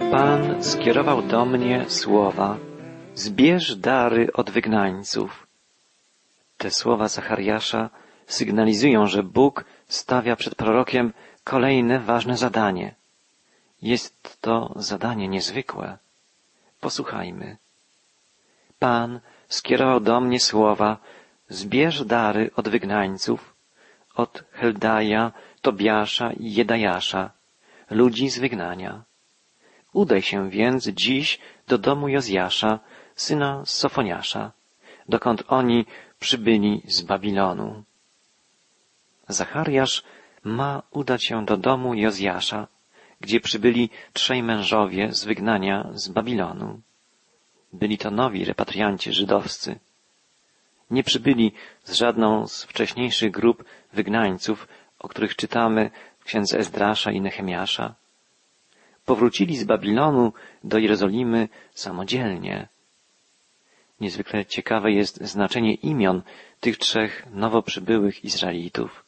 Pan skierował do mnie słowa, zbierz dary od wygnańców. Te słowa Zachariasza sygnalizują, że Bóg stawia przed prorokiem kolejne ważne zadanie. Jest to zadanie niezwykłe. Posłuchajmy. Pan skierował do mnie słowa, zbierz dary od wygnańców, od Heldaja, Tobiasza i Jedajasza, ludzi z wygnania. Udaj się więc dziś do domu Jozjasza, syna Sofoniasza, dokąd oni przybyli z Babilonu. Zachariasz ma udać się do domu Jozjasza, gdzie przybyli trzej mężowie z wygnania z Babilonu. Byli to nowi repatrianci żydowscy. Nie przybyli z żadną z wcześniejszych grup wygnańców, o których czytamy w księdze Ezdrasza i Nehemiasza. Powrócili z Babilonu do Jerozolimy samodzielnie. Niezwykle ciekawe jest znaczenie imion tych trzech nowo przybyłych Izraelitów.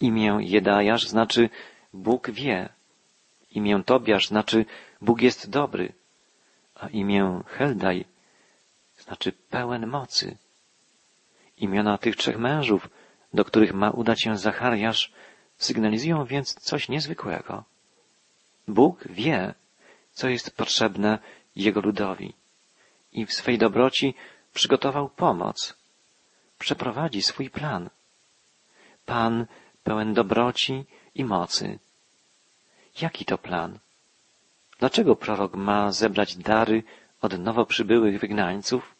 Imię Jedajasz znaczy Bóg wie. Imię Tobiasz znaczy Bóg jest dobry. A imię Heldaj znaczy pełen mocy. Imiona tych trzech mężów, do których ma udać się Zachariasz, sygnalizują więc coś niezwykłego. Bóg wie, co jest potrzebne Jego ludowi i w swej dobroci przygotował pomoc. Przeprowadzi swój plan. Pan pełen dobroci i mocy. Jaki to plan? Dlaczego prorok ma zebrać dary od nowo przybyłych wygnańców?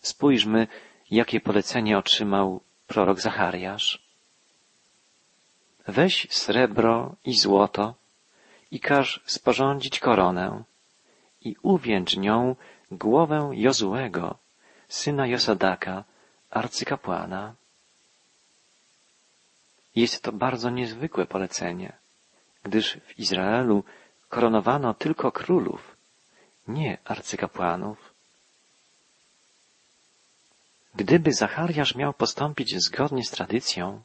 Spójrzmy, jakie polecenie otrzymał prorok Zachariasz. Weź srebro i złoto i każ sporządzić koronę i uwięcz nią głowę Jozułego, syna Josadaka, arcykapłana. Jest to bardzo niezwykłe polecenie, gdyż w Izraelu koronowano tylko królów, nie arcykapłanów. Gdyby Zachariasz miał postąpić zgodnie z tradycją,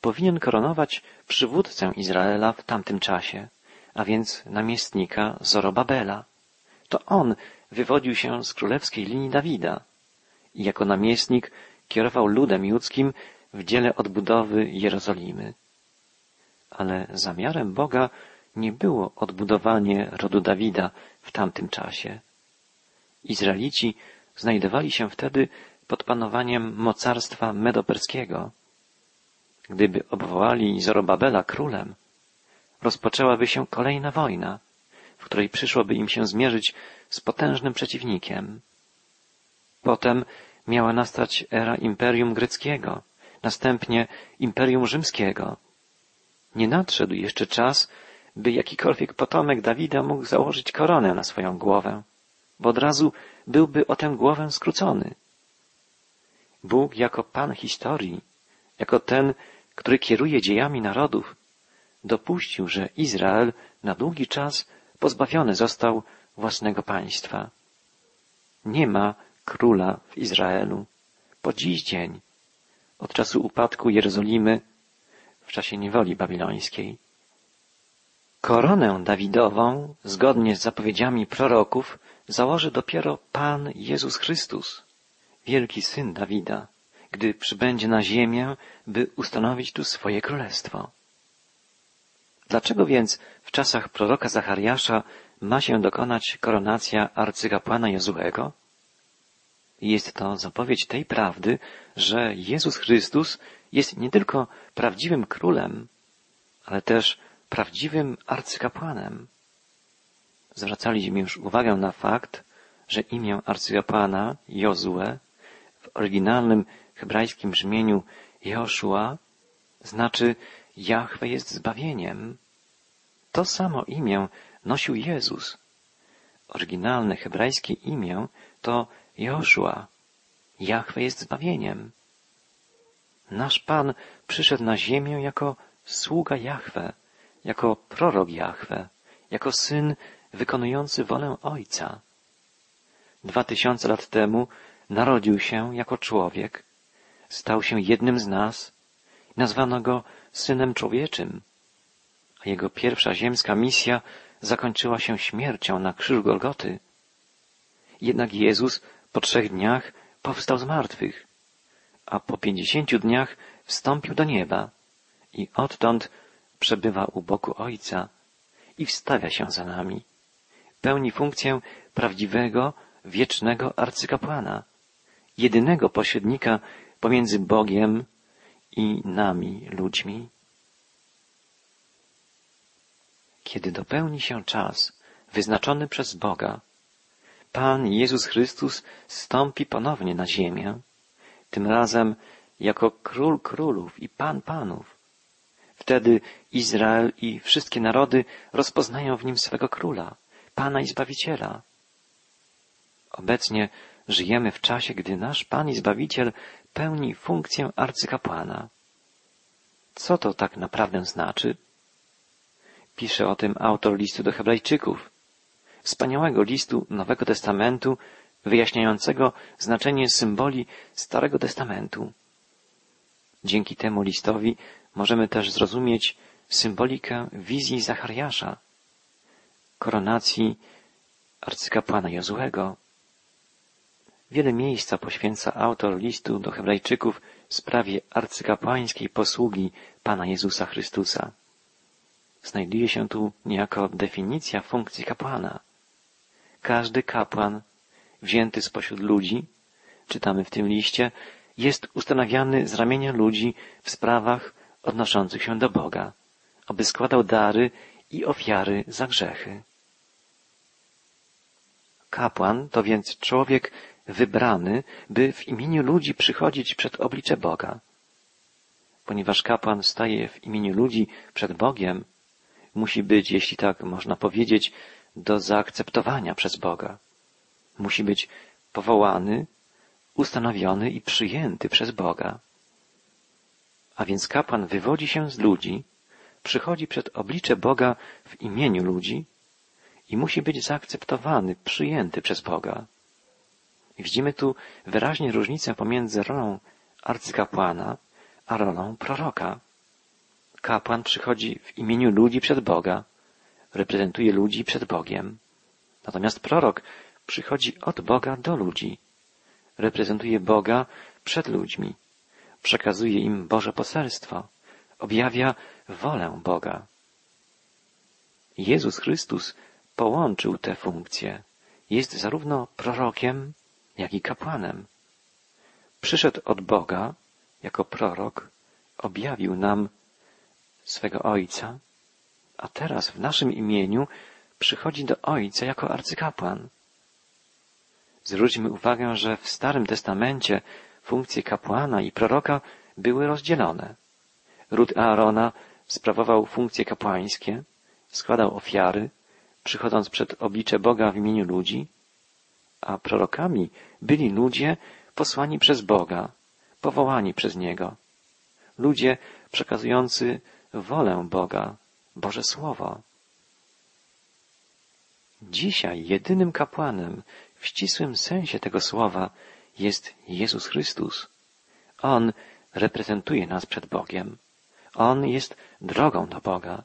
powinien koronować przywódcę Izraela w tamtym czasie, a więc namiestnika Zorobabela. To on wywodził się z królewskiej linii Dawida i jako namiestnik kierował ludem judzkim w dziele odbudowy Jerozolimy. Ale zamiarem Boga nie było odbudowanie rodu Dawida w tamtym czasie. Izraelici znajdowali się wtedy pod panowaniem mocarstwa medoperskiego. Gdyby obwołali Zorobabela królem, rozpoczęłaby się kolejna wojna, w której przyszłoby im się zmierzyć z potężnym przeciwnikiem. Potem miała nastać era Imperium Greckiego, następnie Imperium Rzymskiego. Nie nadszedł jeszcze czas, by jakikolwiek potomek Dawida mógł założyć koronę na swoją głowę, bo od razu byłby o tę głowę skrócony. Bóg jako Pan historii, jako ten, który kieruje dziejami narodów, dopuścił, że Izrael na długi czas pozbawiony został własnego państwa. Nie ma króla w Izraelu. Po dziś dzień, od czasu upadku Jerozolimy w czasie niewoli babilońskiej. Koronę Dawidową, zgodnie z zapowiedziami proroków, założy dopiero Pan Jezus Chrystus, wielki syn Dawida, gdy przybędzie na ziemię, by ustanowić tu swoje królestwo. Dlaczego więc w czasach proroka Zachariasza ma się dokonać koronacja arcykapłana Jozułego? Jest to zapowiedź tej prawdy, że Jezus Chrystus jest nie tylko prawdziwym królem, ale też prawdziwym arcykapłanem. Zwracaliśmy już uwagę na fakt, że imię arcykapłana Jozue w oryginalnym hebrajskim brzmieniu Joshua znaczy Jahwe jest zbawieniem. To samo imię nosił Jezus. Oryginalne hebrajskie imię to Joshua. Jahwe jest zbawieniem. Nasz Pan przyszedł na ziemię jako sługa Jahwe, jako prorok Jahwe, jako syn wykonujący wolę Ojca. Dwa tysiące lat temu narodził się jako człowiek, stał się jednym z nas, nazwano go Synem Człowieczym, a jego pierwsza ziemska misja zakończyła się śmiercią na krzyżu Golgoty. Jednak Jezus po trzech dniach powstał z martwych, a po pięćdziesięciu dniach wstąpił do nieba i odtąd przebywa u boku Ojca i wstawia się za nami. Pełni funkcję prawdziwego, wiecznego arcykapłana, jedynego pośrednika pomiędzy Bogiem i nami, ludźmi. Kiedy dopełni się czas wyznaczony przez Boga, Pan Jezus Chrystus stąpi ponownie na ziemię, tym razem jako Król Królów i Pan Panów. Wtedy Izrael i wszystkie narody rozpoznają w nim swego Króla, Pana i Zbawiciela. Obecnie żyjemy w czasie, gdy nasz Pan i Zbawiciel pełni funkcję arcykapłana. Co to tak naprawdę znaczy? Pisze o tym autor listu do Hebrajczyków, wspaniałego listu Nowego Testamentu, wyjaśniającego znaczenie symboli Starego Testamentu. Dzięki temu listowi możemy też zrozumieć symbolikę wizji Zachariasza, koronacji arcykapłana Jozłego. Wiele miejsca poświęca autor listu do Hebrajczyków sprawie arcykapłańskiej posługi Pana Jezusa Chrystusa. Znajduje się tu niejako definicja funkcji kapłana. Każdy kapłan, wzięty spośród ludzi, czytamy w tym liście, jest ustanawiany z ramienia ludzi w sprawach odnoszących się do Boga, aby składał dary i ofiary za grzechy. Kapłan to więc człowiek wybrany, by w imieniu ludzi przychodzić przed oblicze Boga. Ponieważ kapłan staje w imieniu ludzi przed Bogiem, musi być, jeśli tak można powiedzieć, do zaakceptowania przez Boga. Musi być powołany, ustanowiony i przyjęty przez Boga. A więc kapłan wywodzi się z ludzi, przychodzi przed oblicze Boga w imieniu ludzi i musi być zaakceptowany, przyjęty przez Boga. Widzimy tu wyraźnie różnicę pomiędzy rolą arcykapłana a rolą proroka. Kapłan przychodzi w imieniu ludzi przed Boga, reprezentuje ludzi przed Bogiem. Natomiast prorok przychodzi od Boga do ludzi, reprezentuje Boga przed ludźmi, przekazuje im Boże poselstwo, objawia wolę Boga. Jezus Chrystus połączył te funkcje. Jest zarówno prorokiem, jak i kapłanem. Przyszedł od Boga jako prorok, objawił nam swego Ojca, a teraz w naszym imieniu przychodzi do Ojca jako arcykapłan. Zwróćmy uwagę, że w Starym Testamencie funkcje kapłana i proroka były rozdzielone. Ród Aarona sprawował funkcje kapłańskie, składał ofiary, przychodząc przed oblicze Boga w imieniu ludzi, a prorokami byli ludzie posłani przez Boga, powołani przez Niego. Ludzie przekazujący wolę Boga, Boże Słowo. Dzisiaj jedynym kapłanem w ścisłym sensie tego słowa jest Jezus Chrystus. On reprezentuje nas przed Bogiem. On jest drogą do Boga.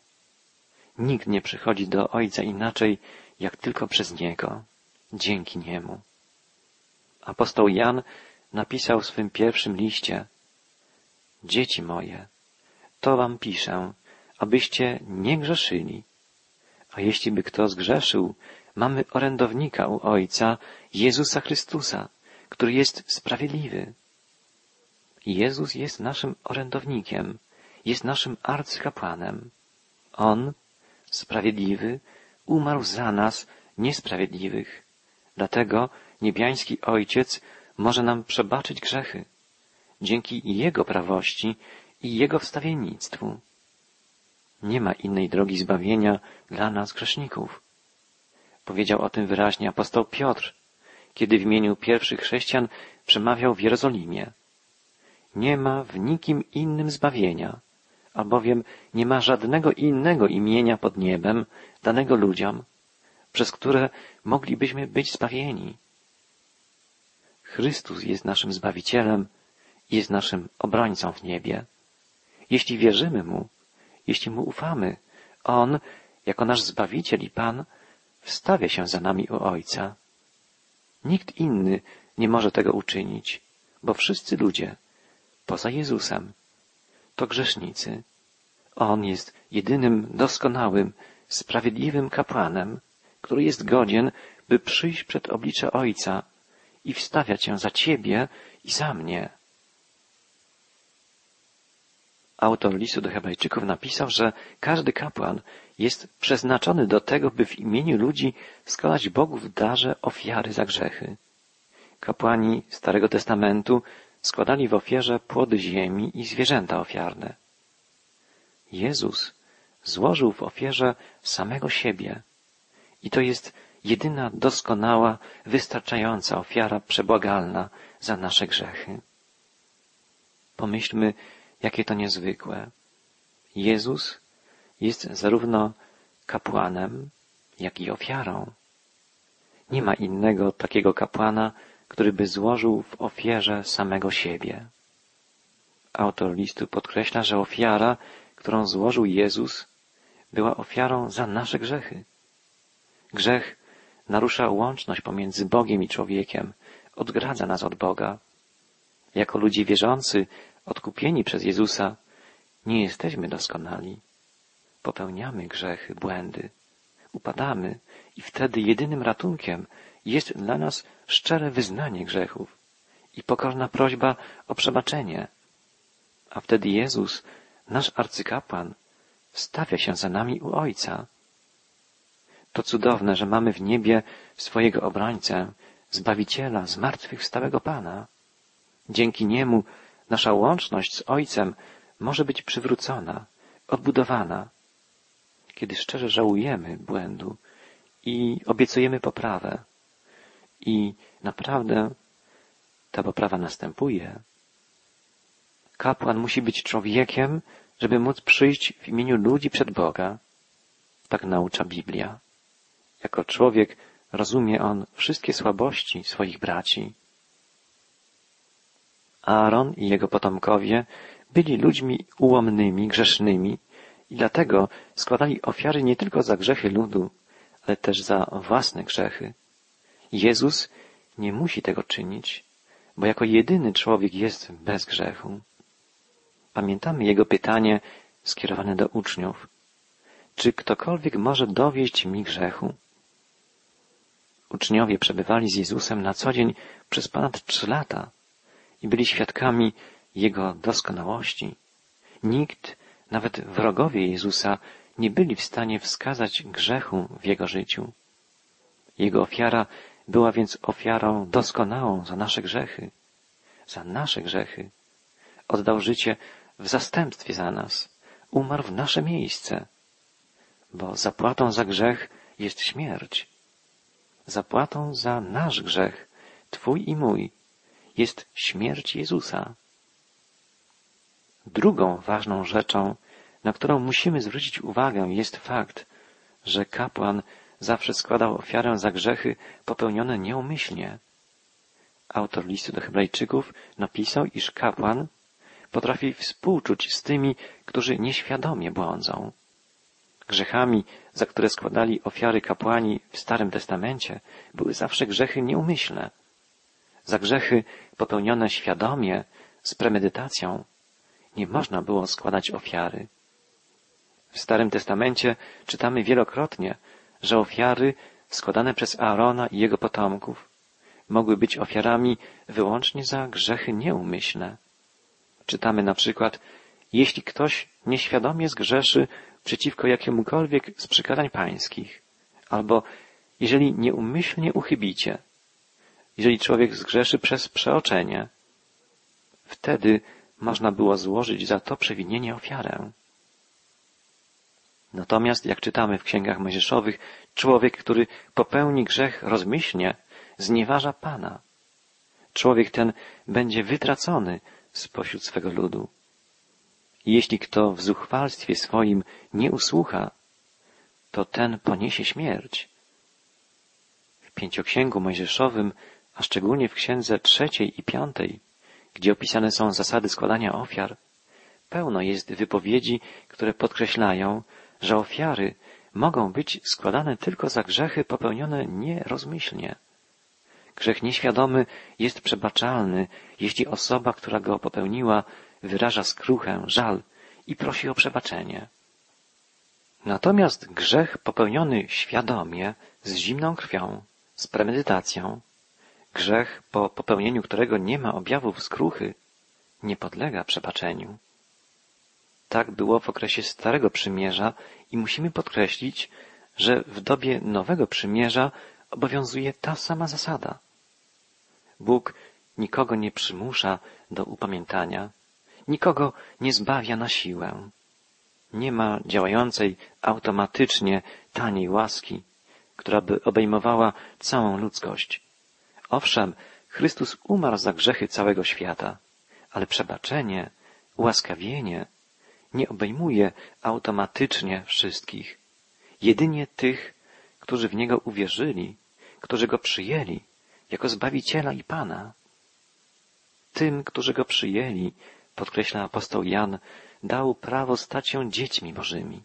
Nikt nie przychodzi do Ojca inaczej, jak tylko przez Niego, dzięki Niemu. Apostoł Jan napisał w swym pierwszym liście Dzieci moje, to wam piszę, abyście nie grzeszyli. A jeśli by kto zgrzeszył, mamy orędownika u Ojca, Jezusa Chrystusa, który jest sprawiedliwy. Jezus jest naszym orędownikiem, jest naszym arcykapłanem. On, sprawiedliwy, umarł za nas, niesprawiedliwych. Dlatego niebiański Ojciec może nam przebaczyć grzechy dzięki Jego prawości i Jego wstawiennictwu. Nie ma innej drogi zbawienia dla nas grzeszników. Powiedział o tym wyraźnie apostoł Piotr, kiedy w imieniu pierwszych chrześcijan przemawiał w Jerozolimie. Nie ma w nikim innym zbawienia, albowiem nie ma żadnego innego imienia pod niebem danego ludziom, przez które moglibyśmy być zbawieni. Chrystus jest naszym Zbawicielem, jest naszym obrońcą w niebie. Jeśli wierzymy Mu, jeśli Mu ufamy, On jako nasz Zbawiciel i Pan, wstawia się za nami u Ojca. Nikt inny nie może tego uczynić, bo wszyscy ludzie, poza Jezusem, to grzesznicy. On jest jedynym doskonałym, sprawiedliwym kapłanem, który jest godzien, by przyjść przed oblicze Ojca i wstawiać się za Ciebie i za mnie. Autor listu do Hebrajczyków napisał, że każdy kapłan jest przeznaczony do tego, by w imieniu ludzi składać Bogu w darze ofiary za grzechy. Kapłani Starego Testamentu składali w ofierze płody ziemi i zwierzęta ofiarne. Jezus złożył w ofierze samego siebie. I to jest jedyna doskonała, wystarczająca ofiara przebłagalna za nasze grzechy. Pomyślmy, jakie to niezwykłe. Jezus jest zarówno kapłanem, jak i ofiarą. Nie ma innego takiego kapłana, który by złożył w ofierze samego siebie. Autor listu podkreśla, że ofiara, którą złożył Jezus, była ofiarą za nasze grzechy. Grzech narusza łączność pomiędzy Bogiem i człowiekiem, odgradza nas od Boga. Jako ludzie wierzący, odkupieni przez Jezusa, nie jesteśmy doskonali. Popełniamy grzechy, błędy, upadamy i wtedy jedynym ratunkiem jest dla nas szczere wyznanie grzechów i pokorna prośba o przebaczenie. A wtedy Jezus, nasz arcykapłan, stawia się za nami u Ojca. To cudowne, że mamy w niebie swojego obrońcę, Zbawiciela, zmartwychwstałego Pana. Dzięki Niemu nasza łączność z Ojcem może być przywrócona, odbudowana. Kiedy szczerze żałujemy błędu i obiecujemy poprawę, i naprawdę ta poprawa następuje. Kapłan musi być człowiekiem, żeby móc przyjść w imieniu ludzi przed Boga. Tak naucza Biblia. Jako człowiek rozumie on wszystkie słabości swoich braci. Aaron i jego potomkowie byli ludźmi ułomnymi, grzesznymi i dlatego składali ofiary nie tylko za grzechy ludu, ale też za własne grzechy. Jezus nie musi tego czynić, bo jako jedyny człowiek jest bez grzechu. Pamiętamy jego pytanie skierowane do uczniów. Czy ktokolwiek może dowieść mi grzechu? Uczniowie przebywali z Jezusem na co dzień przez ponad trzy lata i byli świadkami Jego doskonałości. Nikt, nawet wrogowie Jezusa, nie byli w stanie wskazać grzechu w Jego życiu. Jego ofiara była więc ofiarą doskonałą za nasze grzechy. Za nasze grzechy. Oddał życie w zastępstwie za nas. Umarł w nasze miejsce. Bo zapłatą za grzech jest śmierć. Zapłatą za nasz grzech, Twój i mój, jest śmierć Jezusa. Drugą ważną rzeczą, na którą musimy zwrócić uwagę, jest fakt, że kapłan zawsze składał ofiarę za grzechy popełnione nieumyślnie. Autor listu do Hebrajczyków napisał, iż kapłan potrafi współczuć z tymi, którzy nieświadomie błądzą. Grzechami, za które składali ofiary kapłani w Starym Testamencie, były zawsze grzechy nieumyślne. Za grzechy popełnione świadomie, z premedytacją, nie można było składać ofiary. W Starym Testamencie czytamy wielokrotnie, że ofiary składane przez Aarona i jego potomków mogły być ofiarami wyłącznie za grzechy nieumyślne. Czytamy na przykład, jeśli ktoś nieświadomie zgrzeszy przeciwko jakiemukolwiek z przykazań pańskich, albo jeżeli nieumyślnie uchybicie, jeżeli człowiek zgrzeszy przez przeoczenie, wtedy można było złożyć za to przewinienie ofiarę. Natomiast, jak czytamy w księgach mojżeszowych, człowiek, który popełni grzech rozmyślnie, znieważa Pana. Człowiek ten będzie wytracony spośród swego ludu. Jeśli kto w zuchwalstwie swoim nie usłucha, to ten poniesie śmierć. W pięcioksięgu mojżeszowym, a szczególnie w księdze trzeciej i piątej, gdzie opisane są zasady składania ofiar, pełno jest wypowiedzi, które podkreślają, że ofiary mogą być składane tylko za grzechy popełnione nierozmyślnie. Grzech nieświadomy jest przebaczalny, jeśli osoba, która go popełniła, wyraża skruchę, żal i prosi o przebaczenie. Natomiast grzech popełniony świadomie, z zimną krwią, z premedytacją, grzech, po popełnieniu którego nie ma objawów skruchy, nie podlega przebaczeniu. Tak było w okresie Starego Przymierza i musimy podkreślić, że w dobie Nowego Przymierza obowiązuje ta sama zasada. Bóg nikogo nie przymusza do upamiętania, nikogo nie zbawia na siłę. Nie ma działającej automatycznie taniej łaski, która by obejmowała całą ludzkość. Owszem, Chrystus umarł za grzechy całego świata, ale przebaczenie, ułaskawienie nie obejmuje automatycznie wszystkich. Jedynie tych, którzy w Niego uwierzyli, którzy Go przyjęli jako Zbawiciela i Pana. Tym, którzy Go przyjęli, podkreśla apostoł Jan, dał prawo stać się dziećmi Bożymi.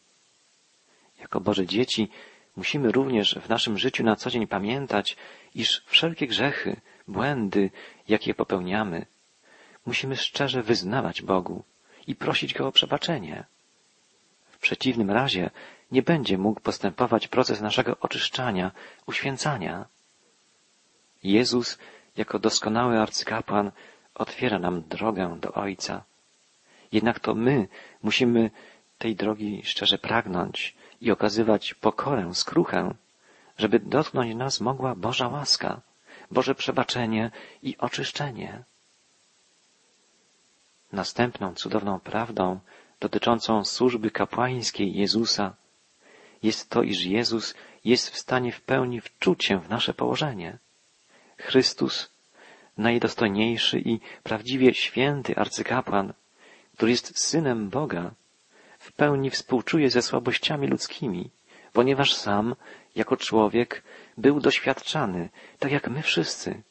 Jako Boże dzieci musimy również w naszym życiu na co dzień pamiętać, iż wszelkie grzechy, błędy, jakie popełniamy, musimy szczerze wyznawać Bogu i prosić Go o przebaczenie. W przeciwnym razie nie będzie mógł postępować proces naszego oczyszczania, uświęcania. Jezus, jako doskonały arcykapłan, otwiera nam drogę do Ojca. Jednak to my musimy tej drogi szczerze pragnąć i okazywać pokorę, skruchę, żeby dotknąć nas mogła Boża łaska, Boże przebaczenie i oczyszczenie. Następną cudowną prawdą dotyczącą służby kapłańskiej Jezusa jest to, iż Jezus jest w stanie w pełni wczuć się w nasze położenie. Chrystus, najdostojniejszy i prawdziwie święty arcykapłan, który jest synem Boga, w pełni współczuje ze słabościami ludzkimi, ponieważ sam, jako człowiek, był doświadczany, tak jak my wszyscy.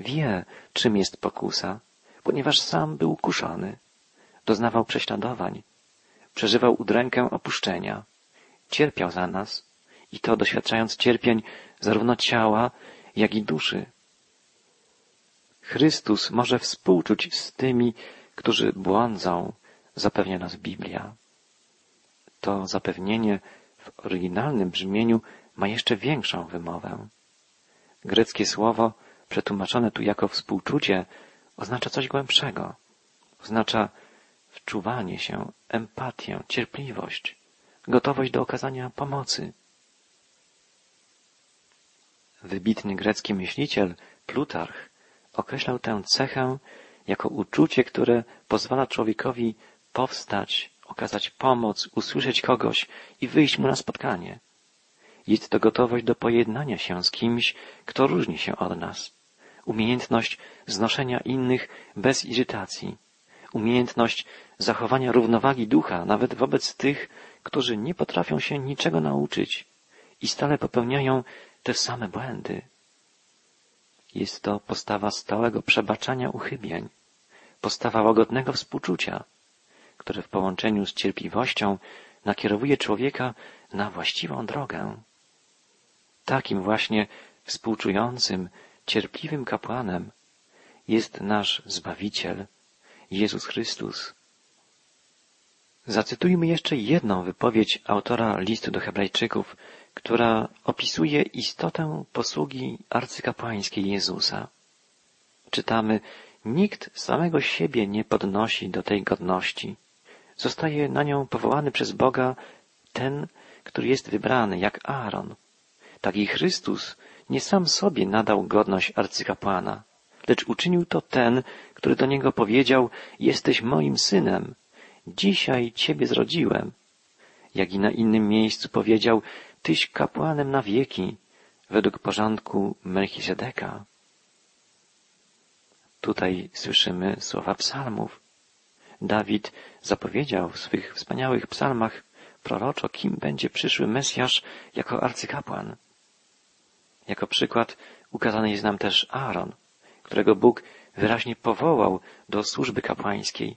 Wie, czym jest pokusa, ponieważ sam był kuszony, doznawał prześladowań, przeżywał udrękę opuszczenia, cierpiał za nas i to doświadczając cierpień zarówno ciała, jak i duszy. Chrystus może współczuć z tymi, którzy błądzą, zapewnia nas Biblia. To zapewnienie w oryginalnym brzmieniu ma jeszcze większą wymowę. Greckie słowo, przetłumaczone tu jako współczucie, oznacza coś głębszego. Oznacza wczuwanie się, empatię, cierpliwość, gotowość do okazania pomocy. Wybitny grecki myśliciel Plutarch określał tę cechę jako uczucie, które pozwala człowiekowi powstać, okazać pomoc, usłyszeć kogoś i wyjść mu na spotkanie. Jest to gotowość do pojednania się z kimś, kto różni się od nas. Umiejętność znoszenia innych bez irytacji. Umiejętność zachowania równowagi ducha nawet wobec tych, którzy nie potrafią się niczego nauczyć i stale popełniają te same błędy. Jest to postawa stałego przebaczania uchybień, postawa łagodnego współczucia, które w połączeniu z cierpliwością nakierowuje człowieka na właściwą drogę. Takim właśnie współczującym, cierpliwym kapłanem jest nasz Zbawiciel, Jezus Chrystus. Zacytujmy jeszcze jedną wypowiedź autora listu do Hebrajczyków, która opisuje istotę posługi arcykapłańskiej Jezusa. Czytamy, nikt samego siebie nie podnosi do tej godności. Zostaje na nią powołany przez Boga ten, który jest wybrany, jak Aaron. Tak i Chrystus nie sam sobie nadał godność arcykapłana, lecz uczynił to ten, który do niego powiedział, jesteś moim synem, dzisiaj ciebie zrodziłem. Jak i na innym miejscu powiedział, tyś kapłanem na wieki, według porządku Melchizedeka. Tutaj słyszymy słowa psalmów. Dawid zapowiedział w swych wspaniałych psalmach proroczo, kim będzie przyszły Mesjasz jako arcykapłan. Jako przykład ukazany jest nam też Aaron, którego Bóg wyraźnie powołał do służby kapłańskiej.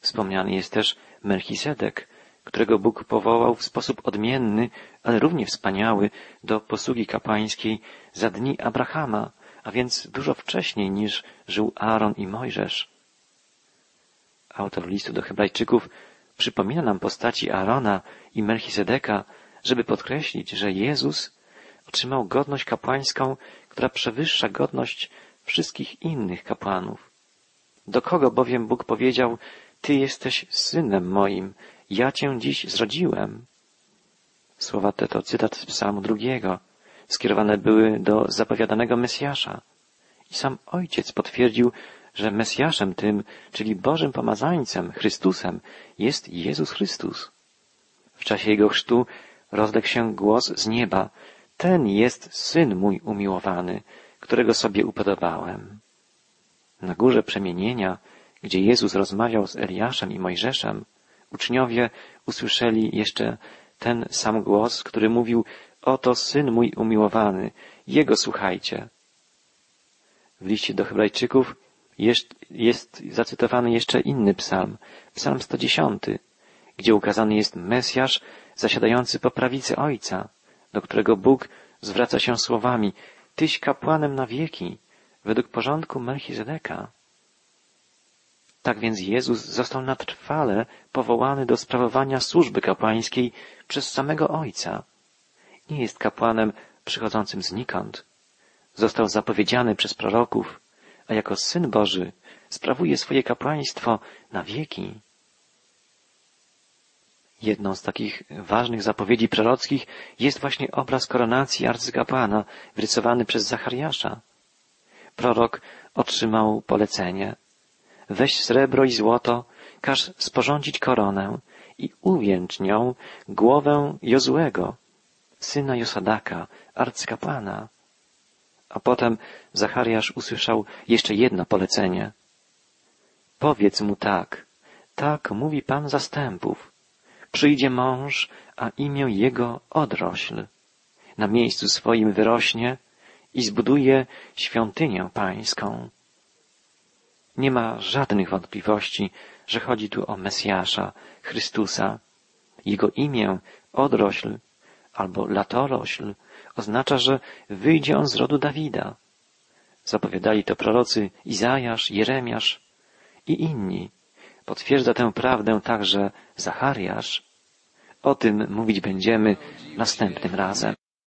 Wspomniany jest też Melchizedek, którego Bóg powołał w sposób odmienny, ale równie wspaniały do posługi kapłańskiej za dni Abrahama, a więc dużo wcześniej niż żył Aaron i Mojżesz. Autor listu do Hebrajczyków przypomina nam postaci Aarona i Melchizedeka, żeby podkreślić, że Jezus otrzymał godność kapłańską, która przewyższa godność wszystkich innych kapłanów. Do kogo bowiem Bóg powiedział, Ty jesteś synem moim, ja Cię dziś zrodziłem. Słowa te to cytat z psalmu drugiego. Skierowane były do zapowiadanego Mesjasza. I sam Ojciec potwierdził, że Mesjaszem tym, czyli Bożym Pomazańcem, Chrystusem, jest Jezus Chrystus. W czasie Jego chrztu rozległ się głos z nieba. Ten jest Syn mój umiłowany, którego sobie upodobałem. Na górze przemienienia, gdzie Jezus rozmawiał z Eliaszem i Mojżeszem, uczniowie usłyszeli jeszcze ten sam głos, który mówił, oto Syn mój umiłowany, Jego słuchajcie. W liście do Hebrajczyków jest, jest zacytowany jeszcze inny psalm, psalm 110, gdzie ukazany jest Mesjasz zasiadający po prawicy Ojca, do którego Bóg zwraca się słowami Tyś kapłanem na wieki, według porządku Melchizedeka. Tak więc Jezus został na trwale powołany do sprawowania służby kapłańskiej przez samego Ojca. Nie jest kapłanem przychodzącym znikąd. Został zapowiedziany przez proroków, a jako Syn Boży sprawuje swoje kapłaństwo na wieki. Jedną z takich ważnych zapowiedzi prorockich jest właśnie obraz koronacji arcykapłana wrysowany przez Zachariasza. Prorok otrzymał polecenie. Weź srebro i złoto, każ sporządzić koronę i uwięcz nią głowę Jozłego, syna Josadaka, arcykapłana. A potem Zachariasz usłyszał jeszcze jedno polecenie. Powiedz mu tak, tak mówi Pan zastępów. Przyjdzie mąż, a imię jego odrośl. Na miejscu swoim wyrośnie i zbuduje świątynię pańską. Nie ma żadnych wątpliwości, że chodzi tu o Mesjasza, Chrystusa. Jego imię, odrośl albo latorośl, oznacza, że wyjdzie on z rodu Dawida. Zapowiadali to prorocy Izajasz, Jeremiasz i inni. Potwierdza tę prawdę także Zachariasz. O tym mówić będziemy następnym razem.